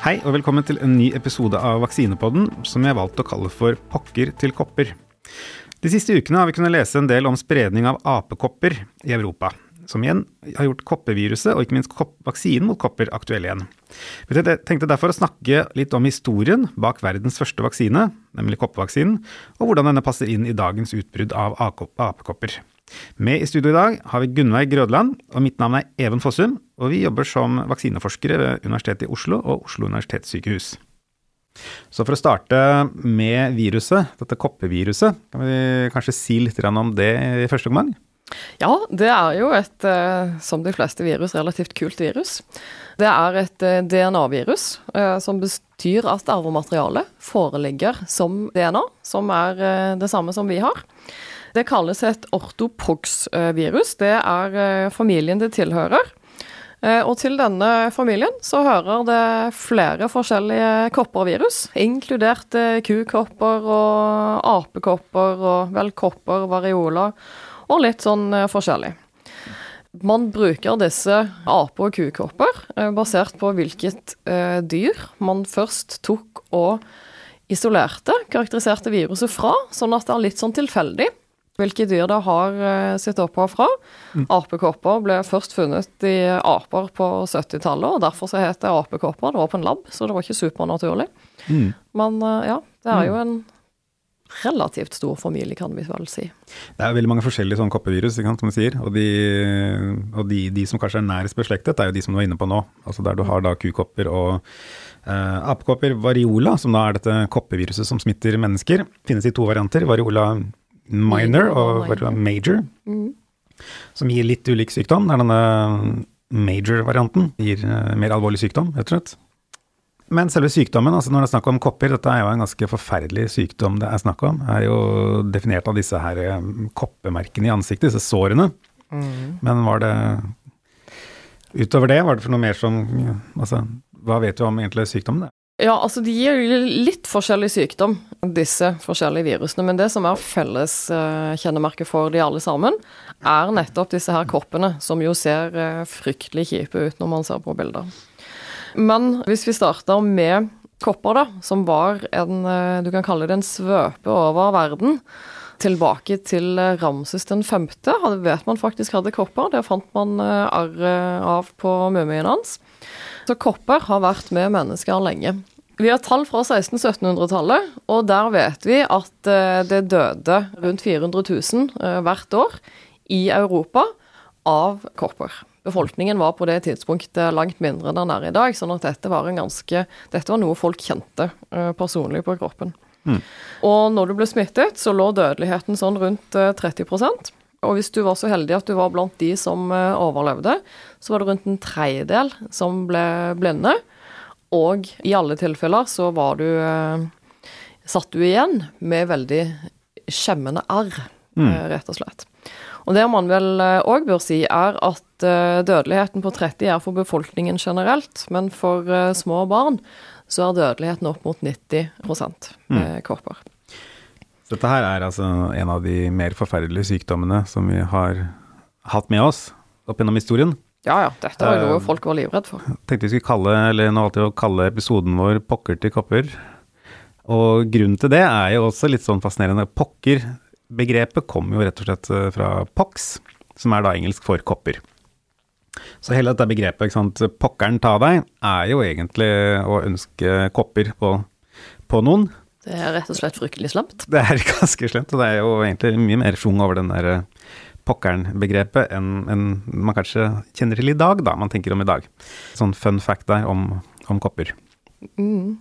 Hei og velkommen til en ny episode av Vaksinepodden, som jeg valgte å kalle for Pokker til kopper. De siste ukene har vi kunnet lese en del om spredning av apekopper i Europa, som igjen har gjort koppeviruset og ikke minst vaksinen mot kopper aktuell igjen. Vi tenkte derfor å snakke litt om historien bak verdens første vaksine, nemlig koppevaksinen, og hvordan denne passer inn i dagens utbrudd av apekopper. Med i studio i dag har vi Gunnveig Grødland, og mitt navn er Even Fossum. Og vi jobber som vaksineforskere ved Universitetet i Oslo og Oslo universitetssykehus. Så for å starte med viruset, dette koppeviruset, kan vi kanskje si litt om det i første omgang? Ja, det er jo et, eh, som de fleste virus, relativt kult virus. Det er et eh, DNA-virus, eh, som betyr at arvematerialet foreligger som DNA, som er det samme som vi har. Det kalles et ortopox-virus. Det er eh, familien det tilhører. Eh, og til denne familien så hører det flere forskjellige koppervirus, inkludert eh, kukopper og apekopper og vel kopper, variola og litt sånn forskjellig. Man bruker disse ape- og kukopper basert på hvilket dyr man først tok og isolerte, karakteriserte viruset fra, sånn at det er litt sånn tilfeldig hvilke dyr det har uh, sitt opphav fra. Mm. Apekopper ble først funnet i aper på 70-tallet, og derfor så het det apekopper. Det var på en lab, så det var ikke supernaturlig. Mm. Men uh, ja, det er jo mm. en relativt stor familie, kan vi vel si. Det er veldig mange forskjellige sånne koppevirus, som man sier. Og, de, og de, de, som kanskje er nærest beslektet, er jo de som du var inne på nå. Altså der du har da kukopper og eh, apekopper. Variola, som da er dette koppeviruset som smitter mennesker, finnes i to varianter. Variola minor og major, mm. som gir litt ulik sykdom. Det er denne major-varianten gir uh, mer alvorlig sykdom, rett og slett. Men selve sykdommen, altså når det er snakk om kopper, dette er jo en ganske forferdelig sykdom det er snakk om, er jo definert av disse her eh, koppemerkene i ansiktet, disse sårene. Mm. Men var det Utover det, var det for noe mer som Altså, hva vet du om egentlig sykdommen? Ja, altså de gir litt forskjellig sykdom, disse forskjellige virusene. Men det som er felles uh, kjennemerke for de alle sammen, er nettopp disse her koppene, som jo ser uh, fryktelig kjipe ut når man ser på bilder. Men hvis vi starter med kopper, da, som var en uh, Du kan kalle det en svøpe over verden. Tilbake til Ramses den femte, vet man faktisk hadde kopper. Det fant man arret av på mumien hans. Så kopper har vært med mennesker lenge. Vi har tall fra 1600-1700-tallet, og der vet vi at eh, det døde rundt 400 000 eh, hvert år i Europa av kopper. Befolkningen var på det tidspunktet langt mindre enn den er i dag, sånn at dette var, ganske, dette var noe folk kjente eh, personlig på kroppen. Mm. Og når du ble smittet, så lå dødeligheten sånn rundt 30% og hvis du var så heldig at du var blant de som overlevde, så var det rundt en tredjedel som ble blinde. Og i alle tilfeller så var du eh, Satt du igjen med veldig skjemmende arr, mm. Eh, rett og slett. Og det man vel òg eh, bør si, er at dødeligheten på 30 er for befolkningen generelt, men for små barn så er dødeligheten opp mot 90 med mm. kopper. Dette her er altså en av de mer forferdelige sykdommene som vi har hatt med oss opp gjennom historien. Ja ja, dette var jo noe eh, folk var livredd for. Tenkte vi skulle kalle, eller nå alltid å kalle episoden vår 'Pokker til kopper'. Og grunnen til det er jo også litt sånn fascinerende. Pokker-begrepet kommer jo rett og slett eh, fra pox, som er da engelsk for kopper. Så hele dette begrepet, ikke sant, 'pokkeren ta deg', er jo egentlig å ønske kopper på, på noen. Det er rett og slett fryktelig slemt. Det er ganske slemt, og det er jo egentlig mye mer schwung over den der pokkeren-begrepet enn en man kanskje kjenner til i dag, da, man tenker om i dag. Sånn fun fact der om, om kopper. Mm.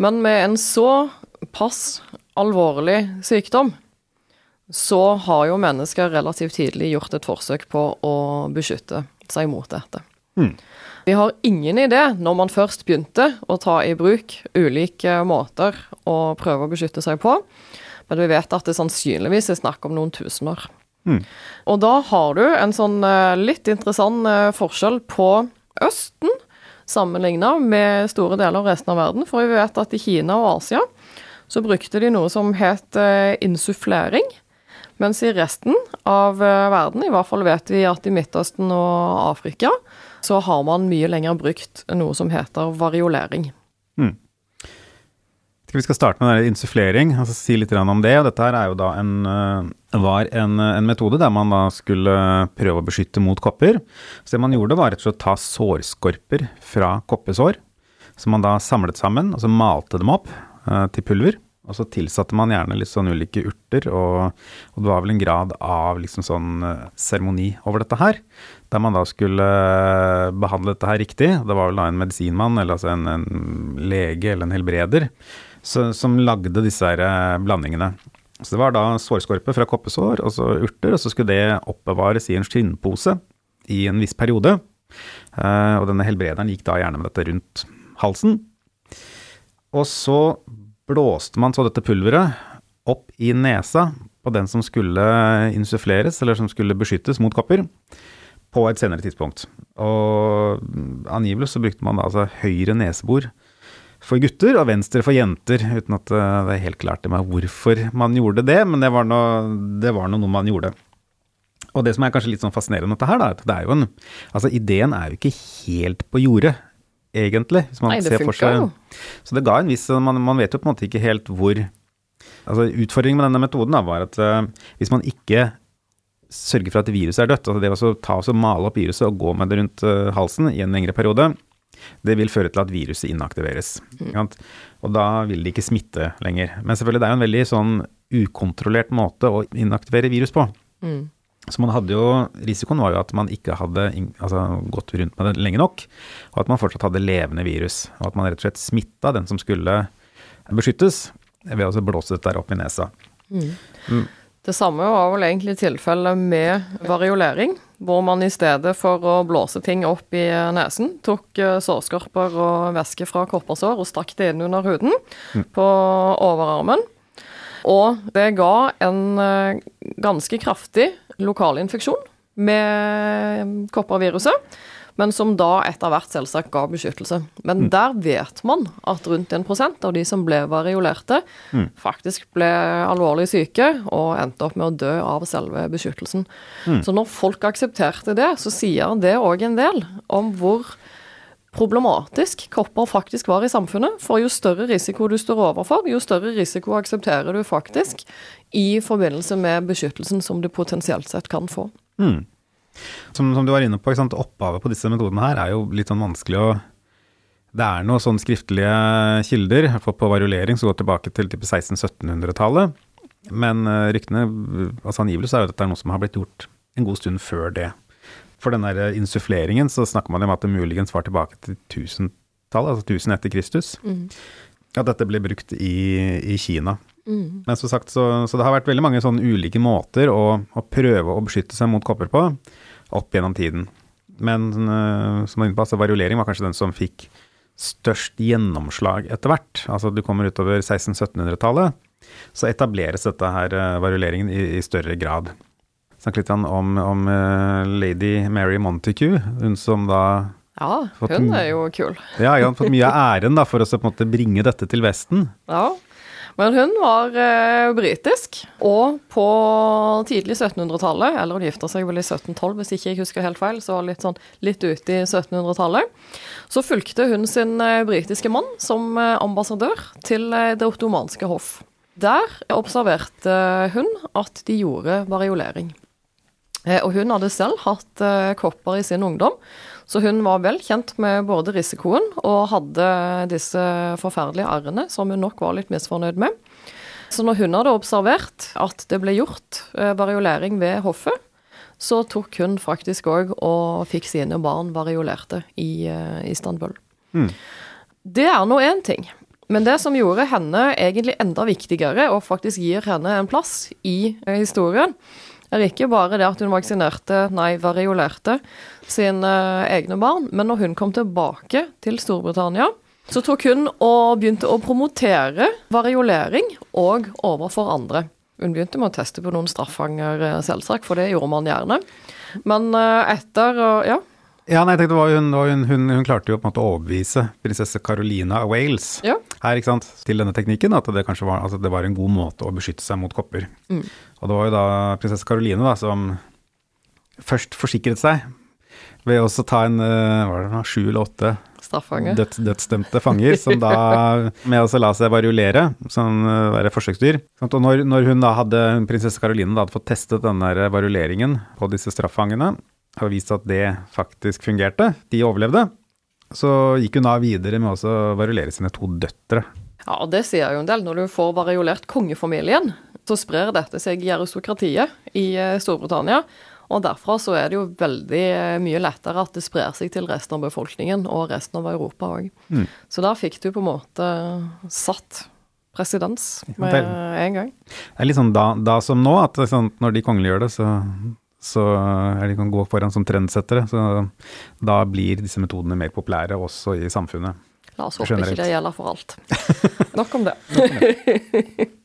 Men med en så pass alvorlig sykdom, så har jo mennesker relativt tidlig gjort et forsøk på å beskytte seg mot dette. Mm. Vi har ingen idé, når man først begynte å ta i bruk ulike måter å prøve å beskytte seg på, men vi vet at det sannsynligvis er snakk om noen tusener. Mm. Og da har du en sånn eh, litt interessant eh, forskjell på Østen sammenligna med store deler av resten av verden. For vi vet at i Kina og Asia så brukte de noe som het eh, insufflering. Mens i resten av verden, i hvert fall vet vi at i Midtøsten og Afrika, så har man mye lenger brukt noe som heter variolering. Mm. Vi skal starte med insufflering, altså si litt om det. Dette her er jo da en, var en, en, metode der man da skulle prøve å beskytte mot kopper. Så det man gjorde, var rett og slett å ta sårskorper fra koppesår, som man da samlet sammen, og så malte dem opp eh, til pulver. Og så tilsatte man gjerne litt sånn ulike urter, og, og det var vel en grad av liksom sånn eh, seremoni over dette her. Der man da skulle behandle dette her riktig. Det var vel da en medisinmann, eller altså en, en lege eller en helbreder så, som lagde disse her eh, blandingene. Så det var da sårskorpe fra koppesår og så urter, og så skulle det oppbevares i en skinnpose i en viss periode. Uh, og denne helbrederen gikk da gjerne med dette rundt halsen. Og så blåste man så dette pulveret opp i nesa på den som skulle insuffleres, eller som skulle beskyttes mot kopper, på et senere tidspunkt. Og angivelig så brukte man da altså høyre nesebor for gutter og venstre for jenter, uten at eh, det er helt klart til meg hvorfor man gjorde det, men det var noe, noe man gjorde. Og det som er kanskje litt sånn fascinerende med dette her, da, at det er jo en Altså, ideen er jo ikke helt på jordet, egentlig. Hvis man Nei, det funker jo. Så det ga en viss man, man, vet jo på en måte ikke helt hvor Altså, utfordringen med denne metoden da, var at uh, hvis man ikke sørger for at viruset er dødt, altså det å ta og male opp viruset og gå med det rundt uh, halsen i en lengre periode, det vil føre til at viruset inaktiveres. Mm. Og da vil det ikke smitte lenger. Men selvfølgelig, det er jo en veldig sånn ukontrollert måte å inaktivere virus på. Mm. Så man hadde jo, risikoen var jo at man ikke hadde altså, gått rundt med det lenge nok, og at man fortsatt hadde levende virus. Og at man rett og slett smitta den som skulle beskyttes, ved å blåse dette opp i nesa. Mm. Mm. Det samme var vel egentlig tilfellet med variolering, hvor man i stedet for å blåse ting opp i nesen, tok eh, sårskorper og væske fra koppersår og stakk det inn under huden mm. på overarmen. Og det ga en eh, ganske kraftig lokalinfeksjon med kopperviruset men som da etter hvert selvsagt ga beskyttelse. Men mm. der vet man at rundt 1% av de som ble variolerte, mm. faktisk ble alvorlig syke og endte opp med å dø av selve beskyttelsen. Mm. Så når folk aksepterte det, så sier det òg en del om hvor problematisk kopper faktisk var i samfunnet. For jo større risiko du står overfor, jo større risiko aksepterer du faktisk i forbindelse med beskyttelsen som du potensielt sett kan få. Mm. Som, som, du var inne på, opphavet på disse metodene her er jo litt sånn vanskelig å Det er noen sånne skriftlige kilder på variolering som går tilbake til 1600-1700-tallet. Men uh, ryktene, altså angivelig, så er jo at dette noe som har blitt gjort en god stund før det. For den der insuffleringen så snakker man om at det muligens var tilbake til 1000-tallet, altså 1000 etter Kristus. Mm. At dette ble brukt i, i Kina. Mm. Men som sagt, så, så, det har vært veldig mange sånne ulike måter å, å prøve å beskytte seg mot kopper på opp gjennom tiden. Men uh, som inne på, altså, variolering var kanskje den som fikk størst gjennomslag etter hvert. Altså du kommer utover 1600-1700-tallet, så etableres dette her uh, varioleringen i, i, større grad. Snakk litt om, om uh, lady Mary Montague, hun som da Ja, hun er jo kul. ja, hun har fått mye av æren da, for å på en måte bringe dette til Vesten. Ja. Men hun var eh, britisk, og på tidlig 1700-tallet, eller hun gifta seg vel i 1712 hvis ikke jeg husker helt feil, så litt sånn litt ute i 1700-tallet, så fulgte hun sin eh, britiske mann som eh, ambassadør til eh, det ottomanske hoff. Der observerte hun at de gjorde variolering. Eh, og hun hadde selv hatt eh, kopper i sin ungdom, så hun var vel kjent med både risikoen og hadde disse forferdelige arrene, som hun nok var litt misfornøyd med. Så når hun hadde observert at det ble gjort eh, variolering ved hoffet, så tok hun faktisk òg og fikk sine barn variolerte i uh, Istanbul. Mm. Det er nå én ting. Men det som gjorde henne egentlig enda viktigere, og faktisk gir henne en plass i uh, historien, er ikke bare det at hun vaksinerte, nei, variolerte sine egne barn, men når hun kom tilbake til Storbritannia, så tok hun og begynte å promotere variolering òg overfor andre. Hun begynte med å teste på noen straffanger, eh, selvsagt, for det gjorde man gjerne. Men eh, etter Ja? Ja, nei, jeg tenkte hun, hun, hun, hun, klarte jo på en måte å overbevise prinsesse Carolina av Wales ja. Her, ikke sant, til denne teknikken, at det kanskje var, altså det var en god måte å beskytte seg mot kopper. Mm. Og det var jo da prinsesse Caroline da, som først forsikret seg ved å ta en var det sju eller åtte død, dødsdømte fanger, som da med å la seg variolere, som være forsøksdyr. Og når, når, hun da hadde, prinsesse Caroline da hadde fått testet den der varioleringen på disse straffangene, og vist at det faktisk fungerte, de overlevde, så gikk hun da videre med å variolere sine to døtre. Ja, det sier jo en del. Når du får variolert kongefamilien, så sprer dette seg i aristokratiet i eh, Storbritannia. Og derfra så er det jo veldig eh, mye lettere at det sprer seg til resten av befolkningen og resten av Europa òg. Mm. Så der fikk du på en måte satt presedens med en gang. Det er litt sånn da, da som nå, at sånn, når de kongelige gjør det, så, så er de kan gå foran som trendsettere. Så da blir disse metodene mer populære også i samfunnet. La oss håpe ikke det gjelder for alt. Nok om det.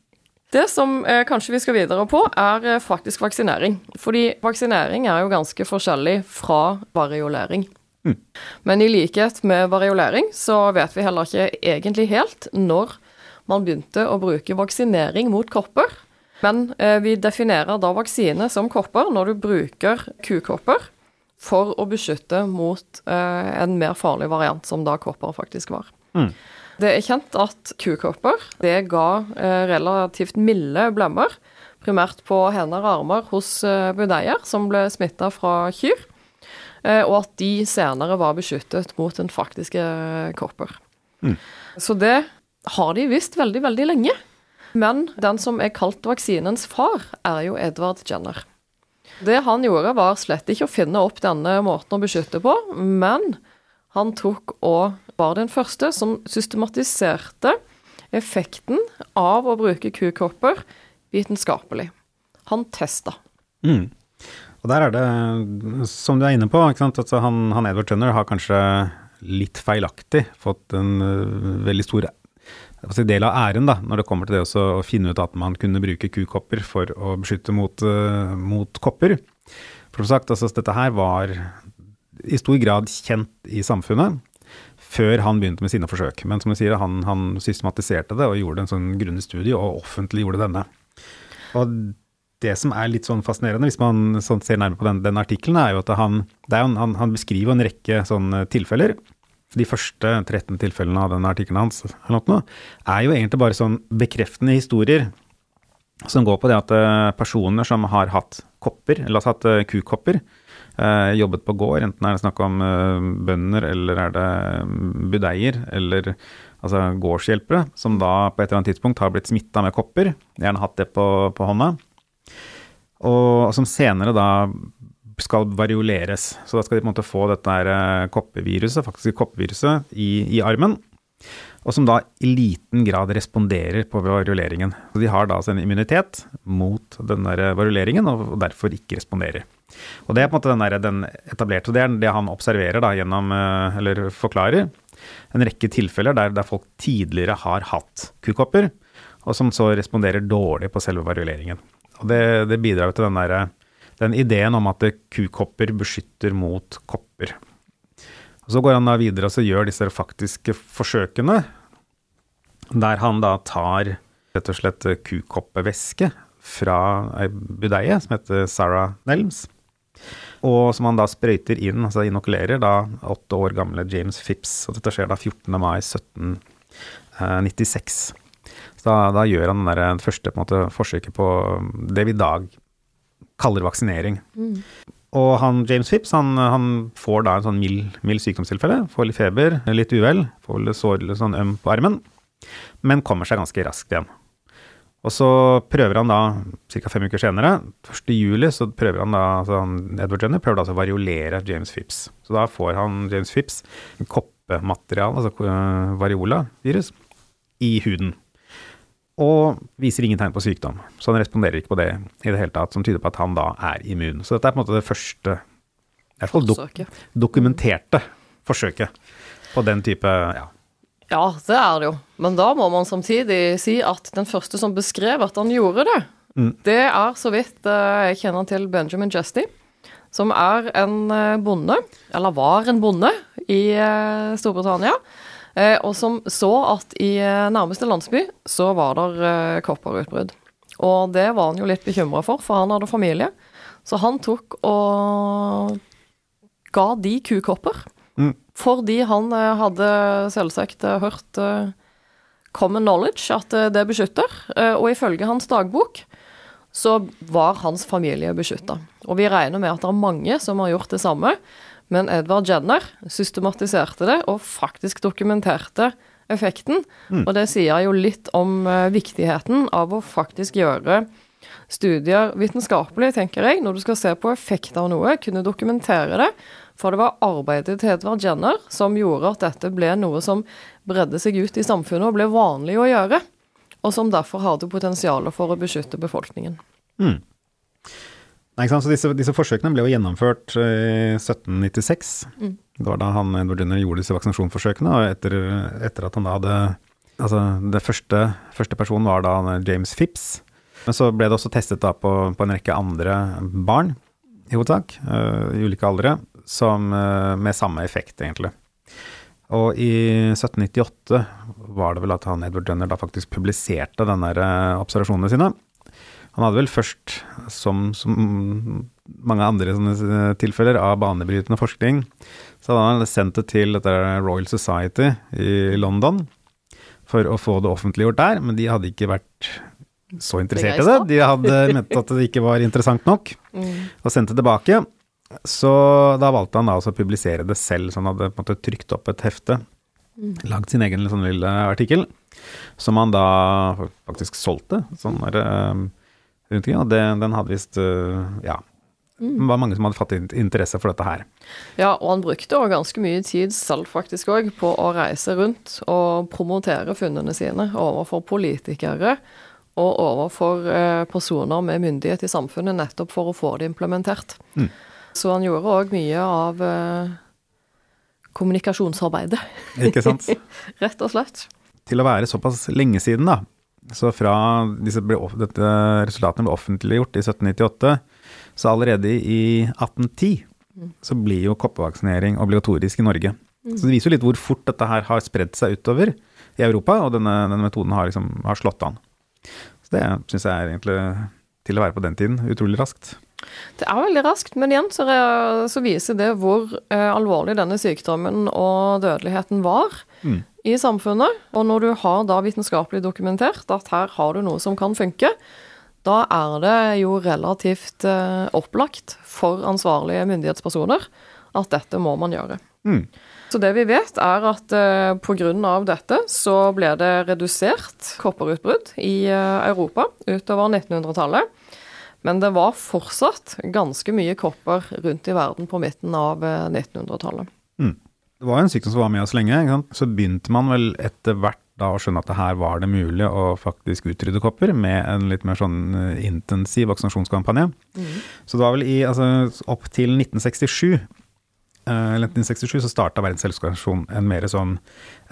Det som eh, kanskje vi skal videre på, er eh, faktisk vaksinering. Fordi vaksinering er jo ganske forskjellig fra variolering. Mm. Men i likhet med variolering så vet vi heller ikke egentlig helt når man begynte å bruke vaksinering mot kopper. Men eh, vi definerer da vaksine som kopper når du bruker kukopper for å beskytte mot eh, en mer farlig variant, som da kopper faktisk var. Mm. Det er kjent at kukopper det ga eh, relativt milde blemmer, primært på hender og armer hos eh, budeier som ble smitta fra kyr, eh, og at de senere var beskyttet mot den faktiske kopper. Mm. Så det har de visst veldig, veldig lenge. Men den som er kalt vaksinens far, er jo Edward Jenner. Det han gjorde, var slett ikke å finne opp denne måten å beskytte på, men han tok og var den første som systematiserte effekten av å bruke kukopper vitenskapelig. Han testa. Mm. Og der er det, som du er inne på, altså han, han, Edward Jenner har kanskje litt feilaktig fått en uh, veldig stor del av æren da, når det kommer til det å finne ut at man kunne bruke kukopper for å beskytte mot, uh, mot kopper. For som sagt, altså, dette her var i stor grad kjent i samfunnet før han begynte med sine forsøk. Men som du sier, han, han systematiserte det og gjorde en sånn grundig studie, og offentliggjorde denne. Og det som er litt sånn fascinerende, hvis man sånn ser nærmere på den, den artikkelen, er jo at han, jo, han, han, beskriver en rekke sånne tilfeller. De første 13 tilfellene av den artikkelen hans noe, er jo egentlig bare sånn bekreftende historier som går på det at eh, personer som har hatt kopper, eller altså hatt eh, kukopper, eh, jobbet på gård, enten er det snakk om bønder eller er det mm, budeier eller altså gårdshjelpere, som da på et eller annet tidspunkt har blitt smitta med kopper, gjerne hatt det på, på hånda, og som senere da skal varioleres. Så da skal de på en måte få dette her eh, koppeviruset, faktisk koppeviruset, i, i armen og som da i liten grad responderer på varioleringen. Så de har da en immunitet mot den der varioleringen, og derfor ikke responderer. Og det er på en måte den, der, den etablerte, det er det han observerer da gjennom, eh, eller forklarer, en rekke tilfeller der, der folk tidligere har hatt kukopper, og som så responderer dårlig på selve varioleringen. Og det, det bidrar til den, der, den ideen om at kukopper beskytter mot kopper. Og Så går han da videre og så gjør disse faktiske forsøkene, der han da tar rett og slett kukoppevæske fra ei budeie som heter Sarah Nelms, og som han da sprøyter inn, altså inokulerer, da åtte år gamle James Phipps. Og dette skjer da 14. mai 1796. Så da, da gjør han det første på måte, forsøket på det vi i dag kaller vaksinering. Mm. Og han, James Phipps han, han, får da en sånn mild, mild sykdomstilfelle. Får litt feber, litt uvel, får litt sår, litt sånn øm på armen. Men kommer seg ganske raskt igjen. Og så prøver han da, ca. fem uker senere, 1. juli, så prøver han da, altså Edward Jenner prøver da altså å variolere James Phipps. Så da får han James Phipps koppemateriale, altså variola-virus, i huden og viser ingen tegn på sykdom. Så han responderer ikke på det i det hele tatt, som tyder på at han da er immun. Så dette er på en måte det første, i hvert fall dok dokumenterte forsøket på den type ja. ja, det er det jo. Men da må man samtidig si at den første som beskrev at han gjorde det, mm. det er så vidt eh, jeg kjenner til Benjamin Justy, som er en eh, bonde, eller var en bonde, i eh, Storbritannia og som så at i eh, nærmeste landsby så var det eh, kopperutbrudd. Og det var han jo litt bekymra for, for han hadde familie. Så han tok og ga de kukopper. Mm. Fordi han eh, hadde selvsagt eh, hørt eh, common knowledge, at eh, det beskytter. Eh, og ifølge hans dagbok så var hans familie beskytta. Og vi regner med at det er mange som har gjort det samme. Men Edvard Jenner systematiserte det og faktisk dokumenterte effekten. Og det sier jo litt om eh, viktigheten av å faktisk gjøre studier vitenskapelig, tenker jeg, når du skal se på effekt av noe, kunne dokumentere det. For det var arbeidet til Edvard Jenner som gjorde at dette ble noe som bredde seg ut i samfunnet og ble vanlig å gjøre. Og som derfor hadde potensial for å beskytte befolkningen. Mm. Nei, ikke sant? Så disse, disse forsøkene ble jo gjennomført eh, i 1796. Mm. Det var da han Edward Jenner gjorde disse vaksinasjonsforsøkene, og etter, etter at han da hadde Altså, det første, første personen var da James Phipps. Men så ble det også testet da på, på en rekke andre barn, i hovedsak, uh, i ulike aldre, som, uh, med samme effekt, egentlig. Og i 1798 var det vel at han Edward Jenner da faktisk publiserte denne observasjonene sine. Han hadde vel først, som, som mange andre sånne tilfeller av banebrytende forskning, så hadde han sendt det til Royal Society i London for å få det offentliggjort der, men de hadde ikke vært så interessert i det. De hadde ment at det ikke var interessant nok, og sendte det tilbake. Så da valgte han da også å publisere det selv, så han hadde på en måte trykt opp et hefte, lagd sin egen sånn lille artikkel, som han da faktisk solgte. Sånn der, eh, rundt omkring, og det, den hadde visst eh, Ja. Det var mange som hadde fått interesse for dette her. Ja, og han brukte også ganske mye tid selv faktisk òg på å reise rundt og promotere funnene sine overfor politikere og overfor eh, personer med myndighet i samfunnet, nettopp for å få det implementert. Mm. Så han gjorde òg mye av eh, kommunikasjonsarbeidet, Ikke sant? rett og slett. Til å være såpass lenge siden, da. Så fra disse ble, dette resultatene ble offentliggjort i 1798, så allerede i 1810 så blir jo koppevaksinering obligatorisk i Norge. Så det viser jo litt hvor fort dette her har spredd seg utover i Europa, og denne, denne metoden har, liksom, har slått an. Så det syns jeg er egentlig, til å være på den tiden, utrolig raskt. Det er veldig raskt, men igjen så, så viser det hvor eh, alvorlig denne sykdommen og dødeligheten var Mm. I samfunnet. Og når du har da vitenskapelig dokumentert at her har du noe som kan funke, da er det jo relativt eh, opplagt for ansvarlige myndighetspersoner at dette må man gjøre. Mm. Så det vi vet er at eh, pga. dette så ble det redusert kopperutbrudd i eh, Europa utover 1900-tallet. Men det var fortsatt ganske mye kopper rundt i verden på midten av eh, 1900-tallet. Det var jo en sykdom som var med oss lenge. Så begynte man vel etter hvert da å skjønne at det her var det mulig å faktisk utrydde kopper med en litt mer sånn eh, intensiv vaksinasjonskampanje. Så det var vel i, altså opp til 1967 eh, eller 1967 så starta Verdens helseorganisasjon en mer sånn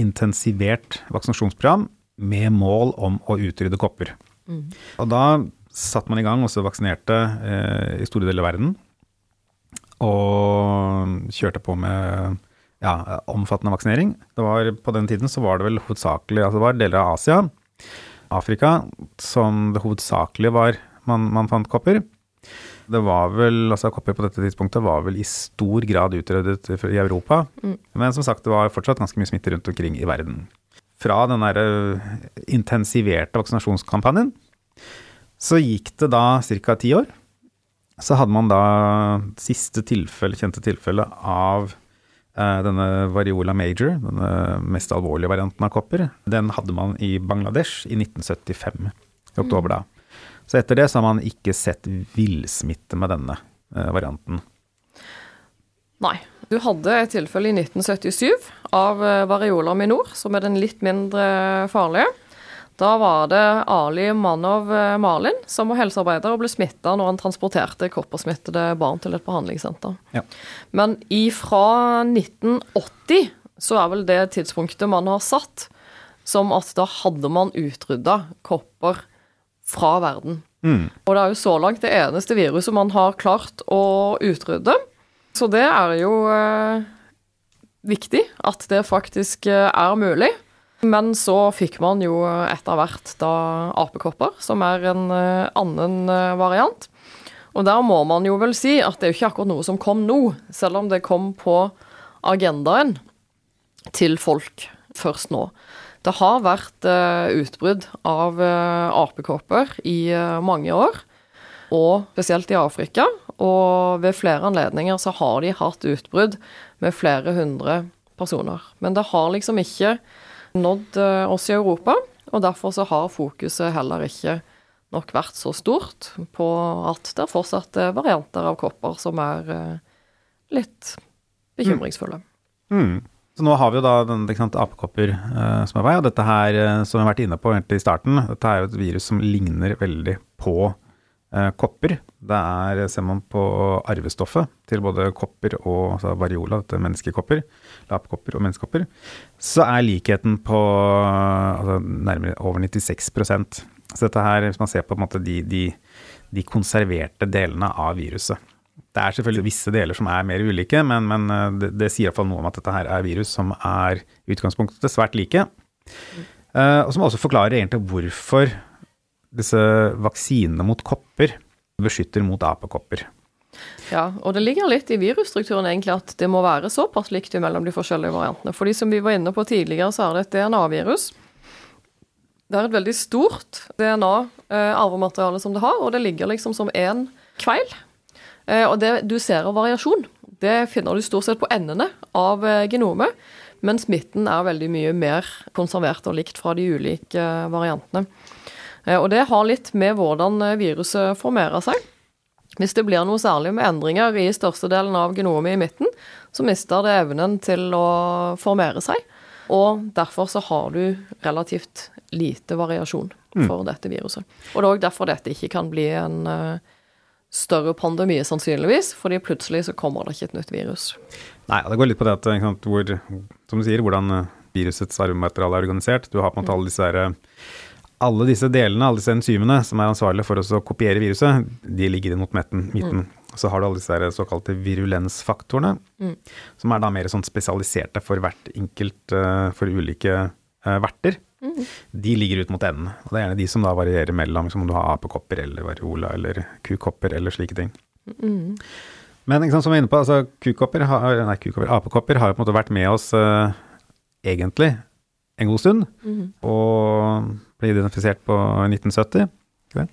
intensivert vaksinasjonsprogram med mål om å utrydde kopper. Og da satte man i gang og så vaksinerte eh, i store deler av verden. Og kjørte på med ja, omfattende vaksinering. Det var, på den tiden så var det vel hovedsakelig altså det var deler av Asia, Afrika, som det hovedsakelig var man, man fant kopper. Det var vel, altså Kopper på dette tidspunktet var vel i stor grad utryddet i Europa. Men som sagt, det var fortsatt ganske mye smitte rundt omkring i verden. Fra den der eh, intensiverte vaksinasjonskampanjen så gikk det da ca. ti år. Så hadde man da siste tilfelle, kjente tilfelle av denne variola major, denne mest alvorlige varianten av kopper. Den hadde man i Bangladesh i 1975, i oktober da. Så etter det så har man ikke sett villsmitte med denne eh, varianten. Nei. Du hadde et tilfelle i 1977 av eh, variola minor, som er den litt mindre farlige. Da var det Ali Manov eh, Malin som var helsearbeider og ble smitta når han transporterte koppersmittede barn til et behandlingssenter. Ja. Men ifra 1980 så er vel det tidspunktet man har satt som at da hadde man utrydda kopper fra verden. Mm. Og det er jo så langt det eneste viruset man har klart å utrydde. Så det er jo eh, viktig at det faktisk eh, er mulig. Men så fikk man jo etter hvert da apekopper, som er en eh, annen eh, variant. Og der må man jo vel si at det er jo ikke akkurat noe som kom nå, selv om det kom på agendaen til folk først nå. Det har vært uh, utbrudd av apekopper i mange år, og spesielt i Afrika. Og ved flere anledninger så har de hatt utbrudd med flere hundre personer. Men det har liksom ikke nådd oss i Europa, og derfor så har fokuset heller ikke nok vært så stort på at det er fortsatt varianter av kopper som er litt bekymringsfulle. Mm. Mm. Så nå har vi jo da den, sant, apekopper eh, som er vei, og dette her, som vi har vært inne på egentlig i starten, dette er jo et virus som ligner veldig på kopper. Det er, ser man på arvestoffet til både kopper og altså variola, dette menneskekopper, lapekopper og menneskekopper, så er likheten på altså, nærmere over 96% Så dette her, hvis man ser på, på måte, de, de, de konserverte delene av viruset det er selvfølgelig visse deler som er mer ulike, men, men eh, det, det, sier iallfall noe om at dette her er virus som er i utgangspunktet svært like. Uh, og som også forklarer egentlig hvorfor disse vaksinene mot kopper beskytter mot apekopper. Ja, og det ligger litt i virusstrukturen egentlig at det må være såpass likt mellom de forskjellige variantene. For de som vi var inne på tidligere, så er det et DNA-virus. Det er et veldig stort DNA-arvemateriale eh, som det har, og det ligger liksom som én kveil Eh, og det du ser av variasjon, det finner du stort sett på endene av eh, genomet, men smitten er veldig mye mer konservert og likt fra de ulike variantene. Og det har litt med hvordan viruset formerer seg. Hvis det blir noe særlig med endringer i størstedelen av genomet i midten, så mister det evnen til å formere seg. Og derfor så har du relativt lite variasjon mm. for mm. dette viruset. Og det er òg derfor dette ikke kan bli en større pandemi, sannsynligvis, fordi plutselig så kommer det ikke et nytt virus. Nei, det går litt på det at, sant, hvor, som du sier, hvordan eh, virusets arvemateriale er organisert. Du har på en måte alle disse, eh, alle disse delene, alle disse enzymene som er ansvarlige for å kopiere viruset, de ligger inn mot midten. Mm. Så har du alle disse såkalte virulensfaktorene, mm. som er da mer sånn spesialiserte for hvert enkelt, uh, for ulike uh, verter. Mm. De ligger ut mot enden. og Det er gjerne de som da varierer mellom som om du har apekopper eller variola eller kukopper eller slike ting. Mm. Men sant, som vi er inne på, altså, kukopper har, nei, kukopper, apekopper har jo på en måte vært med oss uh, egentlig en god stund. Mm. Og ble identifisert på 1970. Okay.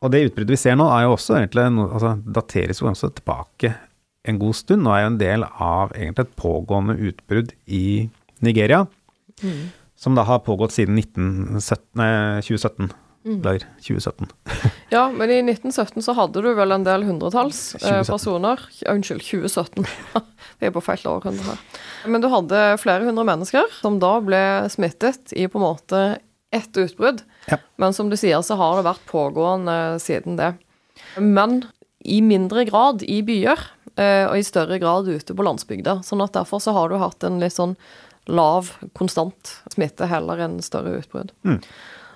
Og det utbruddet vi ser nå, er jo også egentlig, altså, dateres jo også tilbake en god stund, og er jo en del av egentlig et pågående utbrudd i Nigeria. Mm. Som da har pågått siden 1917, nei, 2017. Mm. 2017. ja, men i 1917 så hadde du vel en del hundretalls eh, personer. Unnskyld, 2017. Vi er på feil århundre her. Men du hadde flere hundre mennesker som da ble smittet i på en måte ett utbrudd. Ja. Men som du sier, så har det vært pågående siden det. Men i mindre grad i byer, eh, og i større grad ute på landsbygda. Sånn at derfor så har du hatt en litt sånn lav, konstant smitte heller enn større utbrudd. Mm.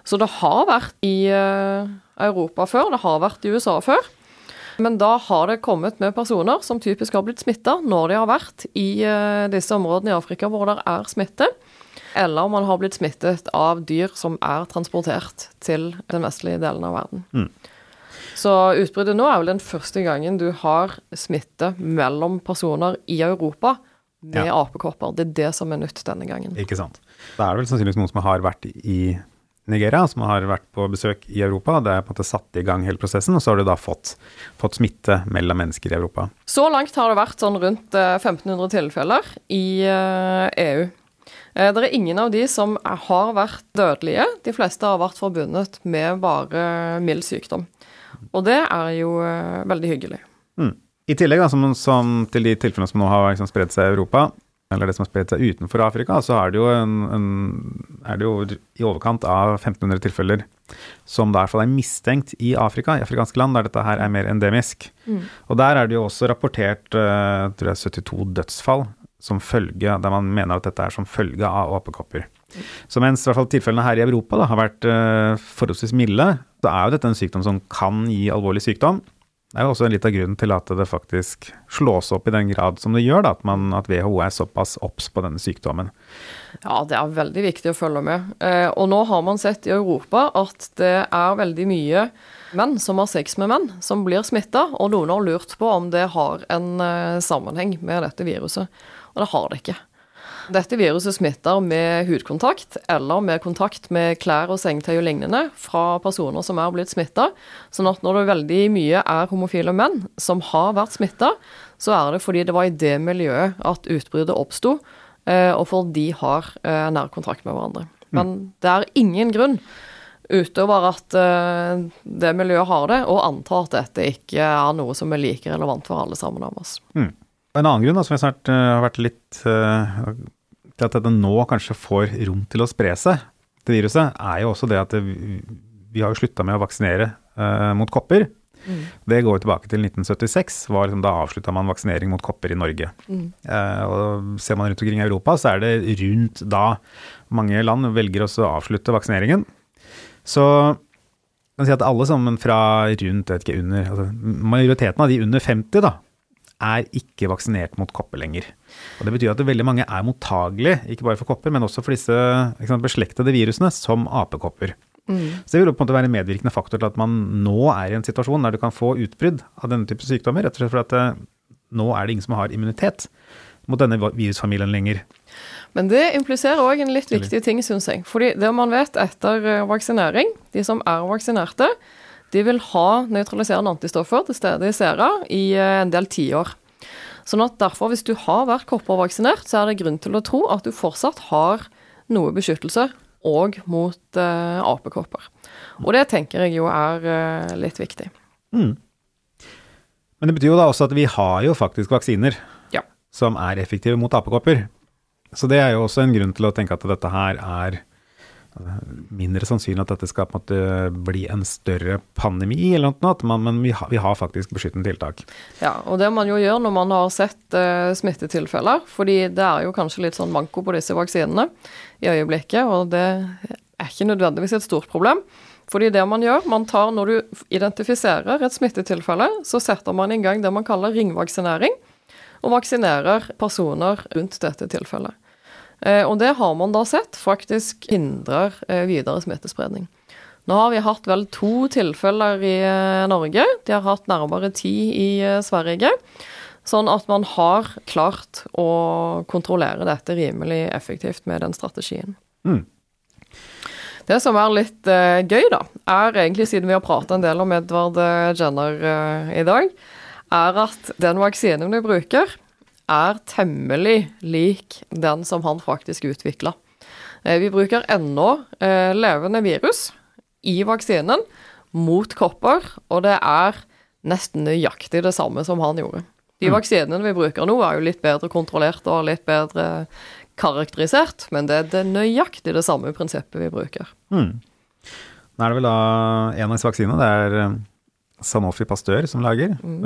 Så det har vært i uh, Europa før, det har vært i USA før. Men da har det kommet med personer som typisk har blitt smitta når de har vært i uh, disse områdene i Afrika hvor det er smitte. Eller om man har blitt smittet av dyr som er transportert til den vestlige delen av verden. Mm. Så utbruddet nå er vel den første gangen du har smitte mellom personer i Europa med ja. apekopper. Det er det som er nytt denne gangen. Ikke sant. Det er vel sannsynligvis noen som har vært i Nigeria, som har vært på besøk i Europa. Det er på en måte satt i gang hele prosessen, og så har du da fått, fått smitte mellom mennesker i Europa. Så langt har det vært sånn rundt 1500 eh, tilfeller i EU. Eh, det er ingen av de som har vært dødelige. De fleste har vært forbundet med bare mild sykdom. Og det er jo eh, veldig hyggelig. Mm. I tillegg da, som, som til de tilfellene som nå har liksom, spredd seg i Europa, eller det som har spredt seg utenfor Afrika, så er det jo, en, en, er det jo i overkant av 1500 tilfeller som da i hvert fall er mistenkt i Afrika, i afrikanske land, der dette her er mer endemisk. Mm. Og der er det jo også rapportert uh, tror jeg, 72 dødsfall som følge, der man mener at dette er som følge av apekopper. Så mens i hvert fall tilfellene her i Europa da, har vært uh, forholdsvis milde, så er jo dette en sykdom som kan gi alvorlig sykdom. Det er jo også litt av grunnen til at det faktisk slås opp i den grad som det gjør, da, at, man, at WHO er såpass obs på denne sykdommen. Ja, det er veldig viktig å følge med. Eh, og nå har man sett i Europa at det er veldig mye menn som har sex med menn, som blir smitta, og noen har lurt på om det har en eh, sammenheng med dette viruset. Og det har det ikke. Dette viruset smitter med hudkontakt eller med kontakt med klær og sengetøy og lignende fra personer som er blitt smitta. Sånn at når det veldig mye er homofile menn som har vært smitta, så er det fordi det var i det miljøet at utbruddet oppsto, eh, og fordi de har eh, nær kontakt med hverandre. Men det er ingen grunn utover at eh, det miljøet har det, og anta at dette ikke er noe som er like relevant for alle sammen av oss. Mm. En annen grunn da, som jeg snart uh, har vært litt uh, til at dette nå kanskje får rom til å spre seg, det viruset, er jo også det at det, vi har jo slutta med å vaksinere uh, mot kopper. Mm. Det går tilbake til 1976, var liksom, da avslutta man vaksinering mot kopper i Norge. Mm. og Ser man rundt omkring i Europa, så er det rundt da mange land velger også å avslutte vaksineringen. Så kan si at alle sammen fra rundt, jeg vet ikke, under altså, Majoriteten av de under 50 da, er ikke vaksinert mot kopper lenger. Og Det betyr at veldig mange er mottagelige, ikke bare for kopper, men også for disse sant, beslektede virusene, som apekopper. Mm. Så det vil på en måte være en medvirkende faktor til at man nå er i en situasjon der du kan få utbrudd av denne type sykdommer, rett og slett fordi at nå er det ingen som har immunitet mot denne virusfamilien lenger. Men det impliserer òg en litt viktig ting, syns jeg. Fordi det man vet etter eh, vaksinering, de som er vaksinerte, de vil ha nøytraliserende antistoffer til stede i sera i eh, en del tiår. Sånn at derfor, hvis du har vært koppervaksinert, så er det grunn til å tro at du fortsatt har noe beskyttelse òg mot eh, apekopper. Og det tenker jeg jo er eh, litt viktig. Mm. Men det betyr jo da også at vi har jo faktisk vaksiner ja. som er effektive mot apekopper. Så det er jo også en grunn til å tenke at dette her er mindre sannsynlig at dette skal på en måte bli en større pandemi, eller noe, man, men vi har, vi har, faktisk beskyttende tiltak. Ja, og det man jo gjør når man har sett uh, smittetilfeller, fordi det er jo kanskje litt sånn manko på disse vaksinene i øyeblikket, og det er ikke nødvendigvis et stort problem. Fordi det man gjør, man tar når du identifiserer et smittetilfelle, så setter man i gang det man kaller ringvaksinering, og vaksinerer personer rundt dette tilfellet. Eh, og det har man da sett faktisk hindrer eh, videre smittespredning. Nå har vi hatt vel to tilfeller i eh, Norge. De har hatt nærmere ti i Sverige. Sånn at man har klart å kontrollere dette rimelig effektivt med den strategien. Mm. Det som er litt gøy, da, er egentlig, siden vi har prata en del om Edvard Jenner i dag, er at den vaksinen vi bruker, er temmelig lik den som han faktisk utvikla. Eh, vi bruker ennå eh, levende virus i vaksinen mot kopper, og det er nesten nøyaktig det samme som han gjorde. De mm. vaksinene vi bruker nå, er jo litt bedre kontrollert og litt bedre karakterisert, men det er det nøyaktig det samme prinsippet vi bruker. Mm. Nå er det vel da en av disse vaksinene, det er eh, Sanofi Pasteur som lager. Mm.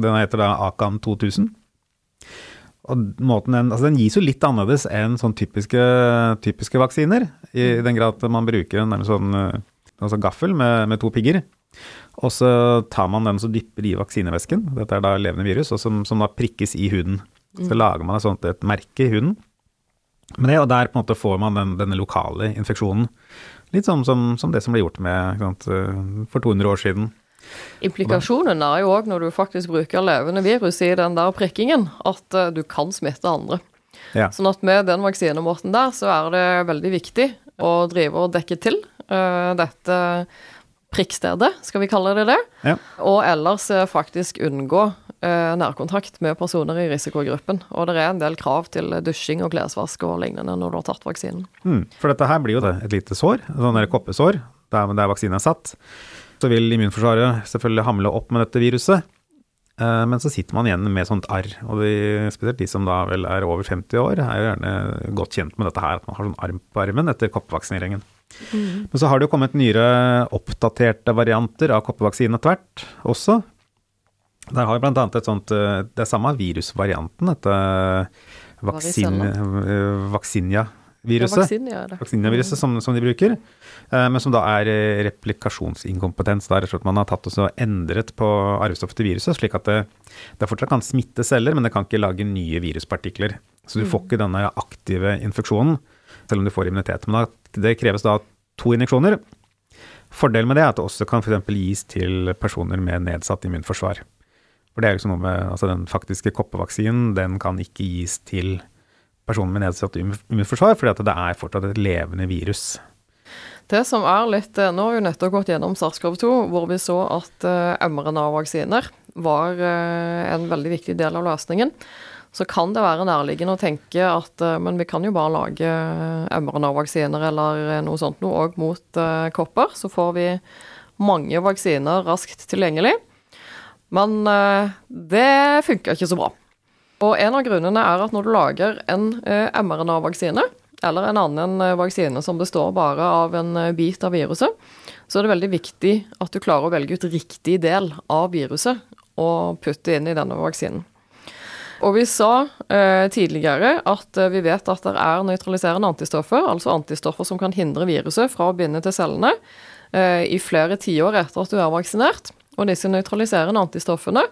Den heter da Akan 2000. Den, altså den gis jo litt annerledes enn sånn typiske, typiske vaksiner, i den grad at man bruker en sånn altså gaffel med, med, to pigger. Og så tar man den og dypper i vaksinevæsken, dette er da levende virus, og som, som da prikkes i huden. Så mm. lager man et, sånt, et merke i huden. Men det, og der på en måte får man den, denne lokale infeksjonen. Litt sånn som, som det som ble gjort med sant, for 200 år siden. Implikasjonen er jo òg når du faktisk bruker levende virus i den der prikkingen, at uh, du kan smitte andre. Ja. Sånn at med den vaksinemåten der, så er det veldig viktig å drive og dekke til uh, dette prikkstedet, skal vi kalle det det. Ja. Og ellers uh, faktisk unngå nærkontakt med personer i risikogruppen. Og det er en del krav til dusjing og klesvask og lignende når du har tatt vaksinen. Mm, for dette her blir jo det, et lite sår, sånn koppesår, der, der vaksinen er satt så vil immunforsvaret selvfølgelig hamle opp med dette viruset. Eh, men så sitter man igjen med sånt arr, og de, spesielt de som da vel er over 50 år, er jo gjerne godt kjent med dette her, at man har sånn arm på armen etter koppevaksineringen. Mm. Men så har det jo kommet nyere oppdaterte varianter av koppevaksine etter hvert også. Der har vi bl.a. et sånt eh, Det er samme virusvarianten, dette vaksin, Vaksinia Vaksinia-viruset. ja, er ja, Vaksinia-viruset som, som de bruker, eh, men som da er eh, replikasjonsinkompetens. Da rett og slett man har tatt og endret på arvestoffet til viruset, slik at det, det fortsatt kan smitte celler, men det kan ikke lage nye viruspartikler. Så du får ikke denne aktive infeksjonen, selv om du får immunitet. Men da, det kreves da to injeksjoner. Fordelen med det er at det også kan f.eks. gis til personer med nedsatt immunforsvar. For det er jo noe med altså Den faktiske koppevaksinen den kan ikke gis til personer med nedsatt immunforsvar, fordi det er fortsatt et levende virus. Det som er litt eh, Nå har vi nettopp gått gjennom SARS-CoV-2, hvor vi så at uh, mRNA-vaksiner var uh, en veldig viktig del av løsningen. Så kan det være nærliggende å tenke at men vi kan jo bare lage mRNA-vaksiner eller noe sånt noe òg mot kopper. Så får vi mange vaksiner raskt tilgjengelig. Men det funker ikke så bra. Og en av grunnene er at når du lager en eh, mRNA-vaksine, eller en annen eh, vaksine som består bare av en eh, bit av viruset, så er det veldig viktig at du klarer å velge ut riktig del av viruset og putte inn i denne vaksinen. Og vi sa tidligere at vi vet at det er nøytraliserende antistoffer, altså antistoffer som kan hindre viruset fra å binde til cellene i flere tiår etter at du er vaksinert. Og disse nøytraliserende antistoffene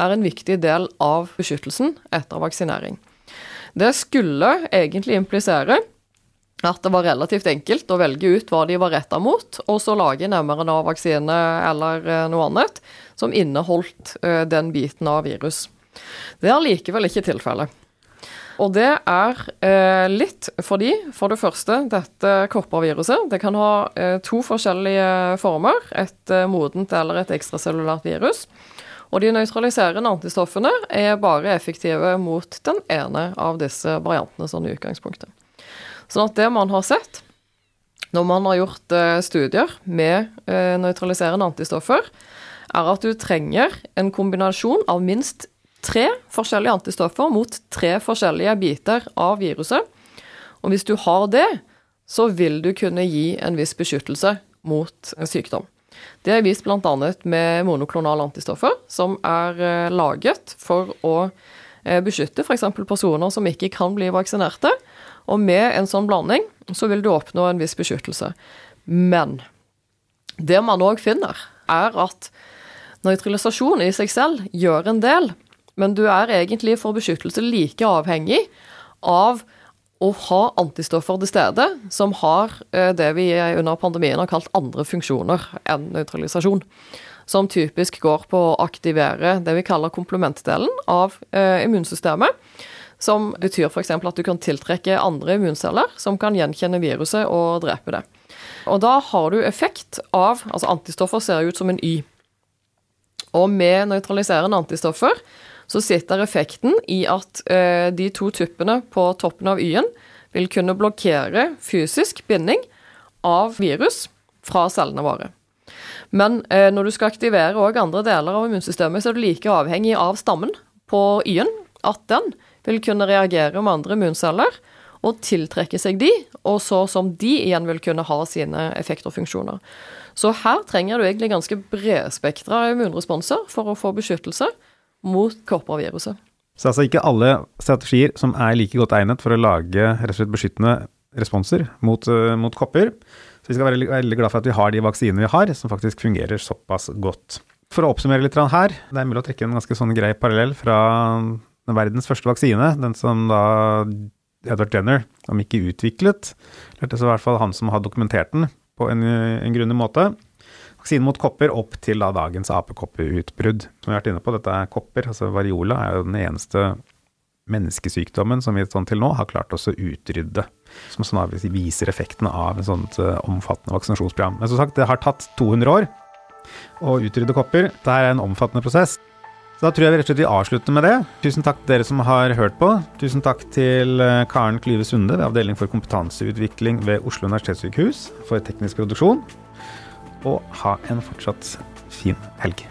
er en viktig del av beskyttelsen etter vaksinering. Det skulle egentlig implisere at det var relativt enkelt å velge ut hva de var retta mot, og så lage en mRNA-vaksine eller eh, noe annet som inneholdt eh, den biten av virus. Det er likevel ikke tilfellet. Og det er eh, litt fordi, for det første, dette kopperviruset det kan ha to forskjellige former. Et modent eller et ekstracellulært virus. Og de nøytraliserende antistoffene er bare effektive mot den ene av disse variantene sånn i utgangspunktet. Sånn at det man har sett når man har gjort eh, studier med eh, nøytraliserende antistoffer, er at du trenger en kombinasjon av minst tre forskjellige antistoffer mot tre forskjellige biter av viruset. Og hvis du har det, så vil du kunne gi en viss beskyttelse mot sykdom. Det er vist bl.a. med monoklonale antistoffer, som er eh, laget for å eh, beskytte f.eks. personer som ikke kan bli vaksinerte. Og med en sånn blanding så vil du oppnå en viss beskyttelse. Men det man òg finner, er at nøytralisasjon i seg selv gjør en del, men du er egentlig for beskyttelse like avhengig av å ha antistoffer til stede som har eh, det vi under pandemien har kalt andre funksjoner enn nøytralisasjon. Som typisk går på å aktivere det vi kaller komplementdelen av eh, immunsystemet. Som betyr f.eks. at du kan tiltrekke andre immunceller som kan gjenkjenne viruset og drepe det. Og da har du effekt av Altså, antistoffer ser ut som en Y. Og med nøytraliserende antistoffer så sitter effekten i at eh, de to tuppene på toppen av Y-en vil kunne blokkere fysisk binding av virus fra cellene våre. Men eh, når du skal aktivere òg andre deler av immunsystemet, så er du like avhengig av stammen på Y-en, at den vil kunne reagere med andre immunceller og tiltrekke seg de, og så som de igjen vil kunne ha sine effekter og funksjoner. Så her trenger du egentlig ganske bredspektra immunresponser for å få beskyttelse mot kopperviruset. Så altså ikke alle strategier som er like godt egnet for å lage rett og slett beskyttende responser mot, uh, mot kopper. Så vi skal være veldig glad for at vi har de vaksinene vi har, som faktisk fungerer såpass godt. For å oppsummere litt her, det er mulig å trekke en ganske sånn grei parallell fra verdens første vaksine, den som da Edward Jenner, om ikke utviklet, lærte så i hvert fall han som har dokumentert den på en, en grundig måte. Vaksinen mot kopper opp til da dagens apekopperutbrudd. Som vi har vært inne på, dette er kopper, altså variola, er jo den eneste menneskesykdommen som vi sånn til nå har klart oss å utrydde. Som sånn viser effekten av et sånt uh, omfattende vaksinasjonsprogram. Men som sagt, det har tatt 200 år å utrydde kopper. Dette er en omfattende prosess. Da tror jeg vi rett og slett vil avslutte med det. Tusen takk til dere som har hørt på. Tusen takk til eh, Karen Klyve Sunde ved Avdeling for kompetanseutvikling ved Oslo universitetssykehus for teknisk produksjon og ha en fortsatt fin helg.